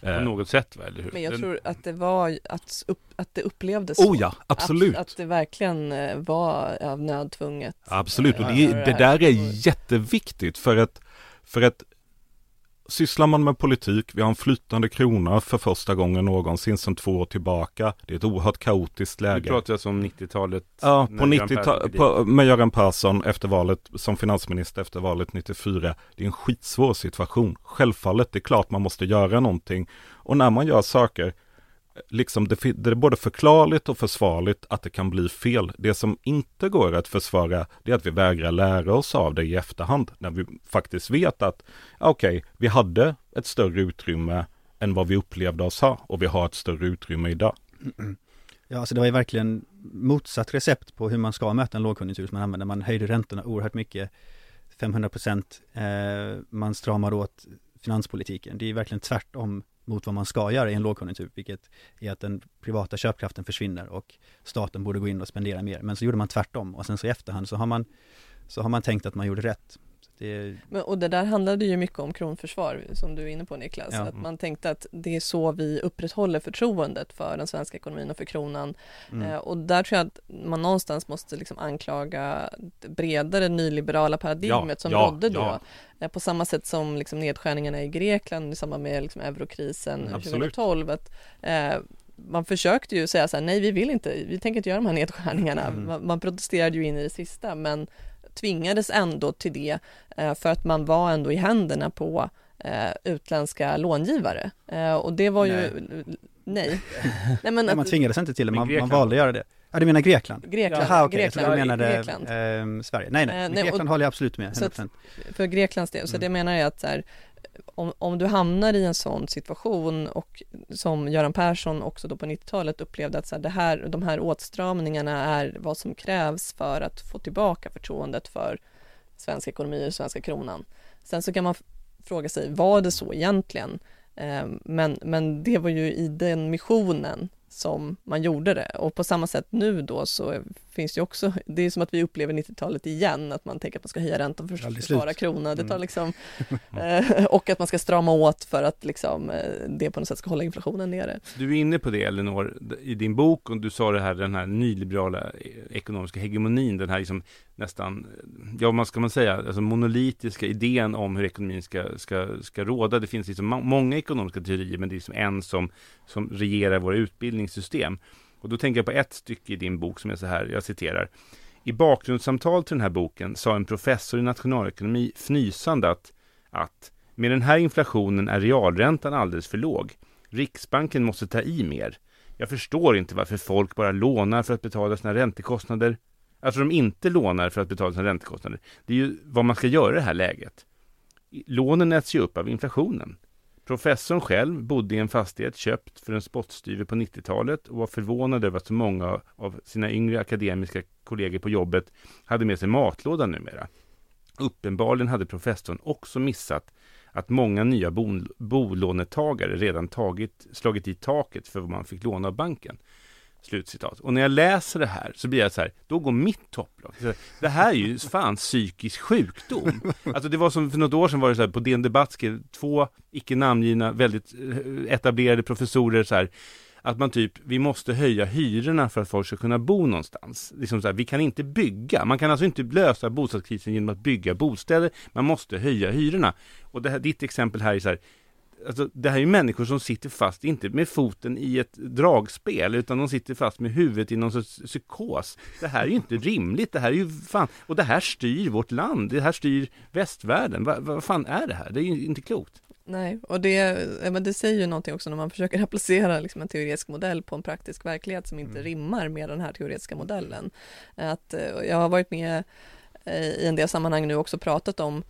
På Eh, något sätt va, eller hur? Men jag tror att det var, att, upp, att det upplevdes så. Oh ja, absolut. Att, att det verkligen eh, var av nöd tvunget. Absolut, och eh, det, göra det där är jätteviktigt för att, för att Sysslar man med politik, vi har en flytande krona för första gången någonsin sedan två år tillbaka. Det är ett oerhört kaotiskt Nu läge. pratar jag om 90-talet. Ja, på Göran Persson 90-talet, fick dit. på- med Göran Persson efter valet, som finansminister efter valet 94. Det är en skitsvår situation. Självfallet, det är klart man måste göra någonting. Och när man gör saker, liksom det, det är både förklarligt och försvarligt att det kan bli fel. Det som inte går att försvara, det är att vi vägrar lära oss av det i efterhand. När vi faktiskt vet att, okej, okej, vi hade ett större utrymme än vad vi upplevde oss ha. Och vi har ett större utrymme idag. Ja, alltså det var ju verkligen motsatt recept på hur man ska möta en lågkonjunktur som man använde. Man höjde räntorna oerhört mycket, 500 procent, eh, man stramar åt finanspolitiken. Det är verkligen tvärtom mot vad man ska göra i en lågkonjunktur, vilket är att den privata köpkraften försvinner och staten borde gå in och spendera mer. Men så gjorde man tvärtom och sen så i efterhand så har man, så har man tänkt att man gjorde rätt. Det, Men, och det där handlade ju mycket om kronförsvar som du är inne på Niklas. Ja. Att man tänkte att det är så vi upprätthåller förtroendet för den svenska ekonomin och för kronan. mm. Eh, och där tror jag att man någonstans måste liksom anklaga det bredare nyliberala paradigmet som ja, rådde då. ja. Eh, på samma sätt som liksom nedskärningarna i Grekland i samband med liksom eurokrisen Mm, absolut. 2012. Att, eh, man försökte ju säga så här, nej vi vill inte, vi tänker inte göra de här nedskärningarna. Mm. Man, man protesterade ju in i det sista men tvingades ändå till det eh, för att man var ändå i händerna på eh, utländska långivare. Eh, och det var ju, nej. nej men Nej, man tvingades inte till det, Men man, man valde att göra det. Ja, du menar Grekland? Grekland, Jaha, okej, jag Grekland, du menade Grekland. ehm, Sverige. Nej, nej, Eh, nej, och- Grekland håller jag absolut med, så att- 100%. för Greklands del. Så Mm. det menar jag att så här, om, om du hamnar i en sån situation och som Göran Persson också då på 90-talet upplevde att så här, det här, de här åtstramningarna är vad som krävs för att få tillbaka förtroendet för svensk ekonomi och svenska kronan. Sen så kan man fråga sig, var det så egentligen? Eh, men, men det var ju i den missionen som man gjorde det och på samma sätt nu då så finns det ju också, det är som att vi upplever 90-talet igen, att man tänker att man ska höja räntan för att försvara kronan, det tar Mm. liksom, <laughs> eh, och att man ska strama åt för att liksom eh, det på något sätt ska hålla inflationen nere. Du är inne på det Elinor, i din bok och du sa det här, den här nyliberala eh, ekonomiska hegemonin, den här liksom nästan, ja vad ska man säga, alltså monolitiska idén om hur ekonomin ska, ska, ska råda. Det finns liksom må- många ekonomiska teorier, men det är liksom en som, som regerar våra utbildningssystem. Och då tänker jag på ett stycke i din bok som är så här, jag citerar. I bakgrundssamtal till den här boken sa en professor i nationalekonomi fnysande att, att med den här inflationen är realräntan alldeles för låg. Riksbanken måste ta i mer. Jag förstår inte varför folk bara lånar för att betala sina räntekostnader. Alltså de inte lånar för att betala sina räntekostnader. Det är ju vad man ska göra i det här läget. Lånen äts ju upp av inflationen. Professorn själv bodde i en fastighet köpt för en spottstyver på 90-talet och var förvånad över att så många av sina yngre akademiska kollegor på jobbet hade med sig matlåda numera. Uppenbarligen hade professorn också missat att många nya bolånetagare redan tagit, slagit i taket för vad man fick låna av banken. Slutcitat. Och när jag läser det här så blir jag så här, då går mitt topplock. Det här är ju fan psykisk sjukdom. Alltså det var som för något år sedan var det så här, på DN Debatt skrev två icke namngivna, väldigt eh, etablerade professorer så här, att man typ, vi måste höja hyrorna för att folk ska kunna bo någonstans. Liksom så här, vi kan inte bygga, man kan alltså inte lösa bostadskrisen genom att bygga bostäder, man måste höja hyrorna. Och det här, ditt exempel här är så här, Alltså, det här är ju människor som sitter fast, inte med foten i ett dragspel, utan de sitter fast med huvudet i någon sorts psykos. Det här är ju inte rimligt, det här är ju fan, och det här styr vårt land, det här styr västvärlden. Vad vad fan är det här? Det är ju inte klokt. Nej, och det, men det säger ju någonting också när man försöker applicera liksom en teoretisk modell på en praktisk verklighet som inte Mm. rimmar med den här teoretiska modellen. Att, eh, jag har varit med eh, i en del sammanhang nu också pratat om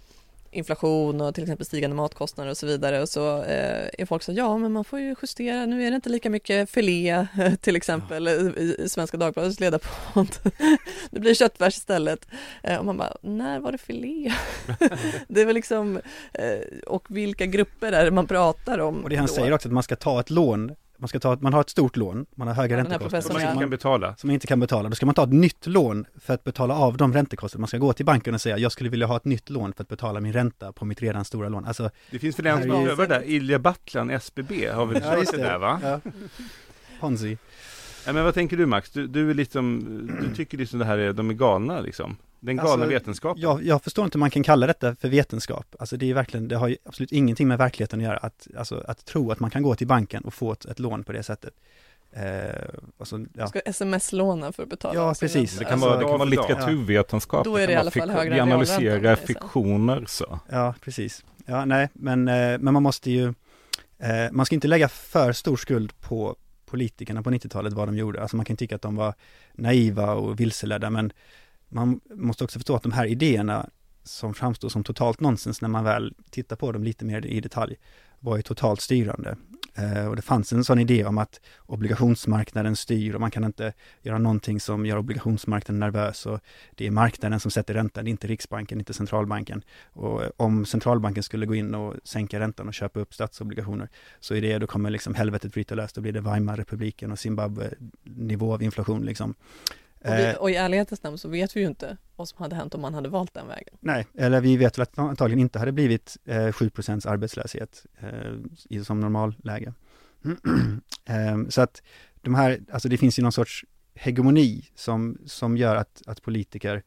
inflation och till exempel stigande matkostnader och så vidare och så eh, är folk så ja men man får ju justera, nu är det inte lika mycket filé <laughs> till exempel i, i Svenska Dagbladets ledarpunkt. <laughs> det blir köttfärs istället. Eh, och man bara, när var det filé? <laughs> det är väl liksom, eh, och vilka grupper är det man pratar om? Och det han då? säger också att man ska ta ett lån, man ska ta, man har ett stort lån, man har höga Ja, räntekostnader. Som man ja. inte kan betala. som man inte kan betala, då ska man ta ett nytt lån för att betala av de räntekostnader. Man ska gå till banken och säga, jag skulle vilja ha ett nytt lån för att betala min ränta på mitt redan stora lån. Alltså, Det finns väl en som ju- prövar det där, Ilja Battlan, SBB, har väl Ja, just det det. där va? ja. Ponzi. Ja, men vad tänker du Max? Du, du är liksom, du tycker liksom det här är, de är galna liksom? Den galna Alltså, vetenskapen? Jag, jag förstår inte hur man kan kalla detta för vetenskap. Alltså det är verkligen, det har ju absolut ingenting med verkligheten att göra. Att, alltså, att tro att man kan gå till banken och få ett, ett lån på det sättet. Eh, och så, Man ja. ska sms-låna för att betala Ja, precis. Det kan Alltså, vara, det kan vara litteraturvetenskap. Då är det i alla fall högre Vi analyserar säga. fiktioner så. ja, precis. Ja, nej, men, eh, men man måste ju, eh, man ska inte lägga för stor skuld på politikerna på 90-talet, vad de gjorde. Alltså man kan tycka att de var naiva och vilseledda, men man måste också förstå att de här idéerna som framstår som totalt nonsens när man väl tittar på dem lite mer i detalj, var ju totalt styrande. Eh, och det fanns en sån idé om att obligationsmarknaden styr och man kan inte göra någonting som gör obligationsmarknaden nervös och det är marknaden som sätter räntan, inte Riksbanken, inte centralbanken. Och eh, om centralbanken skulle gå in och sänka räntan och köpa upp statsobligationer så är det, då kommer liksom helvetet bryta löst, då blir det Weimarrepubliken och Zimbabwe nivå av inflation liksom. Och, vi, Eh, och i ärlighetens namn så vet vi ju inte vad som hade hänt om man hade valt den vägen. Nej, eller vi vet väl att det antagligen inte hade blivit eh, 7% arbetslöshet eh, i, som normalläge. <clears throat> eh, så att de här, alltså det finns ju någon sorts hegemoni som, som gör att, att politiker,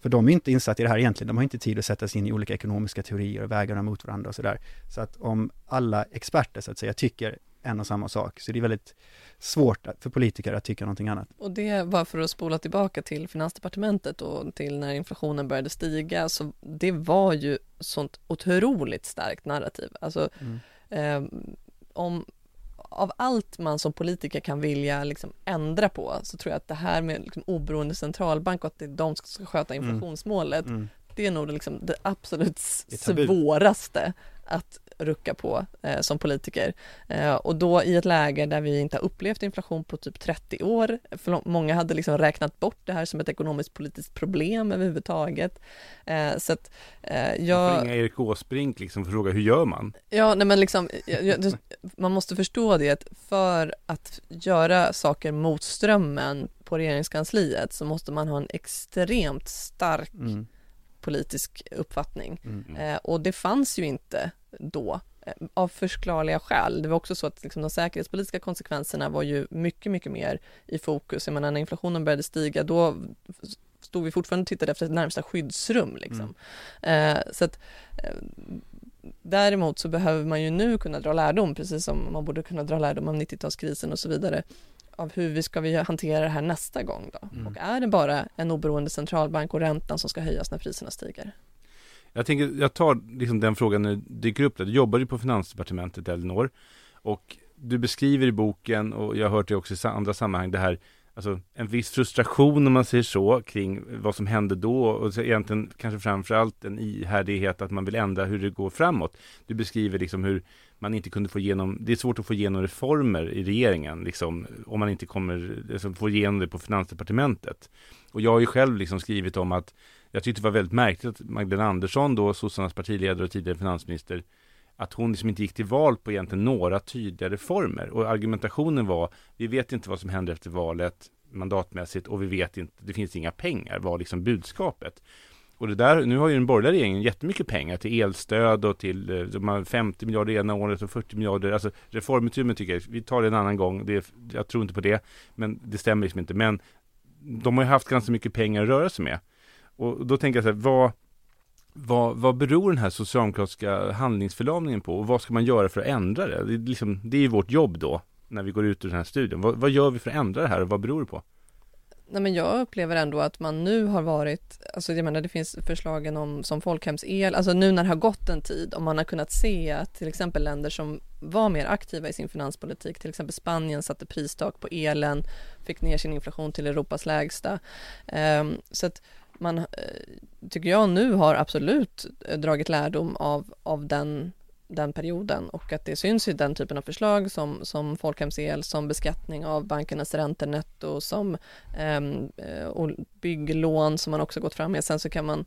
för de är inte insatta i det här egentligen, de har inte tid att sätta sig in i olika ekonomiska teorier och väga dem mot varandra och sådär. Så att om alla experter så att säga tycker en och samma sak, så det är väldigt svårt för politiker att tycka någonting annat. Och det var för att spola tillbaka till Finansdepartementet och till när inflationen började stiga, så det var ju sånt otroligt starkt narrativ. Alltså, eh, om, av allt man som politiker kan vilja liksom ändra på så tror jag att det här med liksom oberoende centralbank och att det de ska sköta Mm. inflationsmålet, det är nog liksom det absolut svåraste att rucka på eh, som politiker. Eh, och då i ett läge där vi inte har upplevt inflation på typ 30 år, för många hade liksom räknat bort det här som ett ekonomiskt politiskt problem överhuvudtaget. Eh, så att eh, Jag... jag... får ringa Erik Åsbrink liksom för att fråga hur gör man? Ja, nej men liksom, jag- jag- man måste förstå det att för att göra saker mot strömmen på regeringskansliet så måste man ha en extremt stark Mm. Politisk uppfattning. Mm. Eh, och det fanns ju inte då eh, av förklarliga skäl. Det var också så att liksom, de säkerhetspolitiska konsekvenserna var ju mycket, mycket mer i fokus. Jag menar, när inflationen började stiga, då stod vi fortfarande och tittade efter ett närmsta skyddsrum. Liksom. Eh, så att, eh, däremot så behöver man ju nu kunna dra lärdom, precis som man borde kunna dra lärdom av 90-talskrisen och så vidare, av hur vi ska vi hantera det här nästa gång då? Mm. Och är det bara en oberoende centralbank och räntan som ska höjas när priserna stiger? Jag tänker, jag tar liksom den frågan när det dyker upp där. Du jobbar ju på Finansdepartementet, Elinor. Och du beskriver i boken, och jag har hört det också i andra sammanhang, det här Alltså en viss frustration om man säger så kring vad som hände då och så egentligen kanske framförallt en ihärdighet att man vill ändra hur det går framåt. Du beskriver liksom hur man inte kunde få igenom, det är svårt att få igenom reformer i regeringen liksom om man inte kommer, liksom, få igenom det på Finansdepartementet. Och jag har ju själv liksom skrivit om att jag tyckte det var väldigt märkligt att Magdalena Andersson då, sossarnas partiledare och tidigare finansminister, att hon liksom inte gick till val på egentligen några tydliga reformer. Och argumentationen var, vi vet inte vad som händer efter valet mandatmässigt och vi vet inte, det finns inga pengar, var liksom budskapet. Och det där, nu har ju den borgerliga regeringen jättemycket pengar till elstöd och till eh, de har 50 miljarder ena året och 40 miljarder, alltså reformutrymmet tycker jag, vi tar det en annan gång, det, jag tror inte på det, men det stämmer liksom inte. Men de har ju haft ganska mycket pengar att röra sig med. Och då tänker jag så här, vad, vad, vad beror den här socialdemokratiska handlingsförlamningen på och vad ska man göra för att ändra det? Det är, liksom, det är ju vårt jobb då, när vi går ut ur den här studion. Vad, vad gör vi för att ändra det här och vad beror det på? Nej, men jag upplever ändå att man nu har varit, alltså jag menar det finns förslagen om som folkhemsel, alltså nu när det har gått en tid, om man har kunnat se att till exempel länder som var mer aktiva i sin finanspolitik, till exempel Spanien satte pristak på elen, fick ner sin inflation till Europas lägsta. Ehm, så att man, eh, tycker jag nu har absolut eh, dragit lärdom av, av den den perioden och att det syns i den typen av förslag som, som folkhemsel, som beskattning av bankernas räntenetto, som ehm, eh, och bygglån som man också gått fram med. Sen så kan man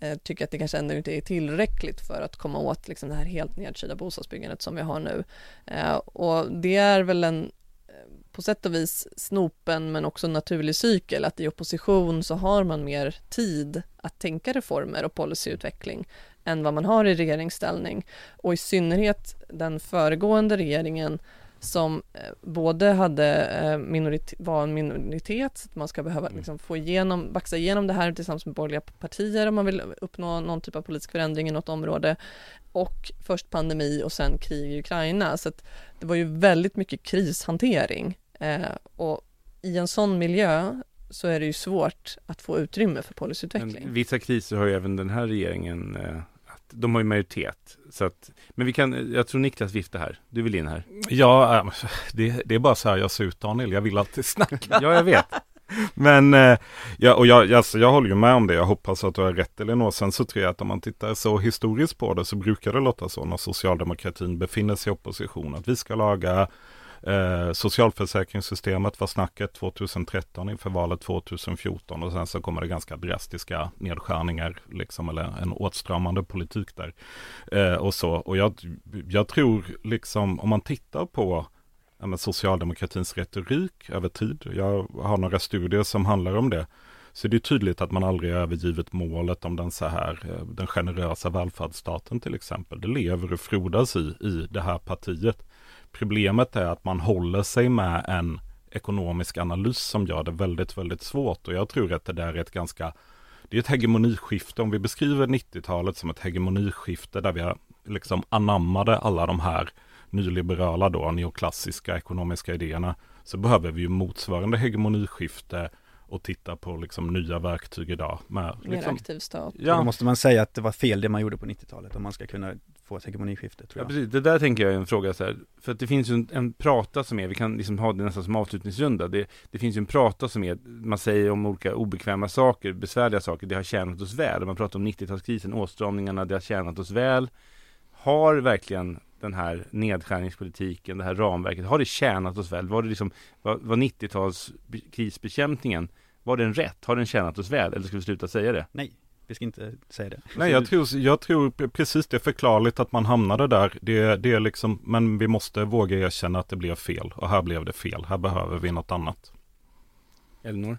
eh, tycka att det kanske ändå inte är tillräckligt för att komma åt liksom, det här helt nedkylda bostadsbyggandet som vi har nu. Eh, och det är väl en eh, på sätt och vis snopen men också naturlig cykel att i opposition så har man mer tid att tänka reformer och policyutveckling än vad man har i regeringsställning. Och i synnerhet den föregående regeringen som eh, både hade eh, var en minoritet, så att man ska behöva liksom få igenom, baxa igenom det här tillsammans med borgerliga partier om man vill uppnå någon typ av politisk förändring i något område. Och först pandemi och sen krig i Ukraina. Så att det var ju väldigt mycket krishantering eh, och i en sån miljö så är det ju svårt att få utrymme för policyutveckling. Men vissa kriser har ju även den här regeringen, eh, de har ju majoritet. Så att, men vi kan, jag tror Niklas viftar här, du vill in här. Ja, äh, det, det är bara så här jag ser ut Daniel, jag vill alltid snacka. Ja, jag vet. <laughs> Men, eh, ja, och jag, alltså, jag håller ju med om det, jag hoppas att du har rätt Elinor. Sen så tror jag att om man tittar så historiskt på det så brukar det låta så när socialdemokratin befinner sig i opposition, att vi ska laga Eh, socialförsäkringssystemet var snacket 2013 inför valet 2014 och sen så kommer det ganska drastiska nedskärningar, liksom, eller en åtstramande politik där. Eh, och så, och jag, jag tror liksom, om man tittar på ja, socialdemokratins retorik över tid. Jag har några studier som handlar om det. Så det är tydligt att man aldrig övergivit målet om den så här, eh, den generösa välfärdsstaten till exempel. Det lever och frodas i, i det här partiet. Problemet är att man håller sig med en ekonomisk analys som gör det väldigt, väldigt svårt. Och jag tror att det där är ett ganska, det är ett hegemoniskifte. Om vi beskriver 90-talet som ett hegemoniskifte där vi liksom anammade alla de här nyliberala då, neoklassiska ekonomiska idéerna, så behöver vi ju motsvarande hegemoniskifte och titta på liksom nya verktyg idag. Med, liksom, Mer aktiv stat. Ja. Då måste man säga att det var fel det man gjorde på 90-talet om man ska kunna få hegemoniskifte tror jag. Ja, precis. Det där tänker jag är en fråga så här, för att det finns ju en, en prata som är, vi kan liksom ha det nästan som avslutningsrunda, det, det finns ju en prata som är, man säger om olika obekväma saker, besvärliga saker, det har tjänat oss väl. Man pratar om 90-talskrisen, åtstramningarna, det har tjänat oss väl. Har verkligen den här nedskärningspolitiken, det här ramverket, har det tjänat oss väl? Var det liksom, var, var 90-tals krisbekämpningen, var den rätt? Har den tjänat oss väl? Eller ska vi sluta säga det? Nej, vi ska inte säga det. Nej, jag tror, jag tror precis det är förklarligt att man hamnade där. Det, det är liksom, men vi måste våga erkänna att det blev fel. Och här blev det fel. Här behöver vi något annat. Elinor?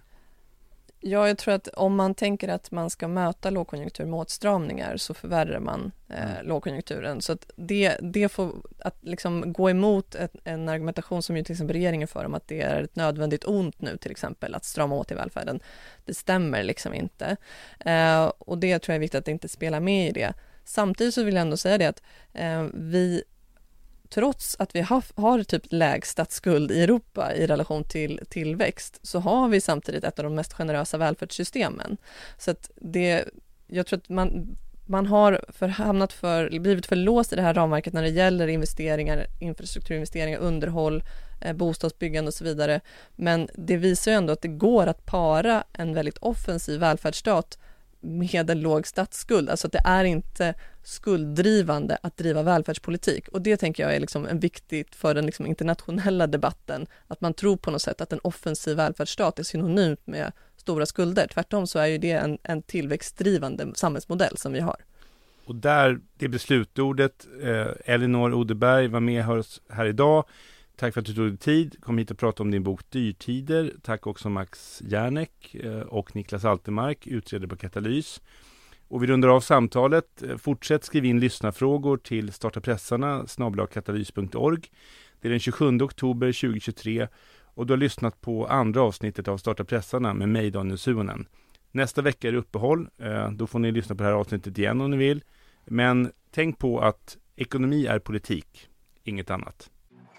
Ja, jag tror att om man tänker att man ska möta lågkonjunktur med åtstramningar så förvärrar man eh, mm. lågkonjunkturen. Så att det, det får, att liksom gå emot ett, en argumentation som ju till exempel regeringen för om att det är ett nödvändigt ont nu till exempel att strama åt i välfärden. Det stämmer liksom inte. Eh, och det tror jag är viktigt att inte spela med i det. Samtidigt så vill jag ändå säga det att eh, vi trots att vi har, har typ lägst statsskuld i Europa i relation till tillväxt, så har vi samtidigt ett av de mest generösa välfärdssystemen. Så att det, jag tror att man, man har för, hamnat för, blivit för låst i det här ramverket när det gäller investeringar, infrastrukturinvesteringar, underhåll, eh, bostadsbyggande och så vidare. Men det visar ju ändå att det går att para en väldigt offensiv välfärdsstat med en låg statsskuld. Alltså att det är inte skulddrivande att driva välfärdspolitik. Och det tänker jag är liksom en viktigt för den liksom internationella debatten, att man tror på något sätt att en offensiv välfärdsstat är synonymt med stora skulder. Tvärtom så är ju det en, en tillväxtdrivande samhällsmodell som vi har. Och där, det beslutordet, eh, Elinor Odeberg var med oss här idag. Tack för att du tog dig tid, kom hit och pratade om din bok Dyrtider. Tack också Max Järnek eh, och Niklas Altermark, utredare på Katalys. Och vi rundar av samtalet. Eh, fortsätt skriva in lyssnarfrågor till startapressarna katalys.org. Det är den 27 oktober 2023 och du har lyssnat på andra avsnittet av Starta pressarna med mig Daniel Suonen. Nästa vecka är det uppehåll. Eh, då får ni lyssna på det här avsnittet igen om ni vill. Men tänk på att ekonomi är politik, inget annat.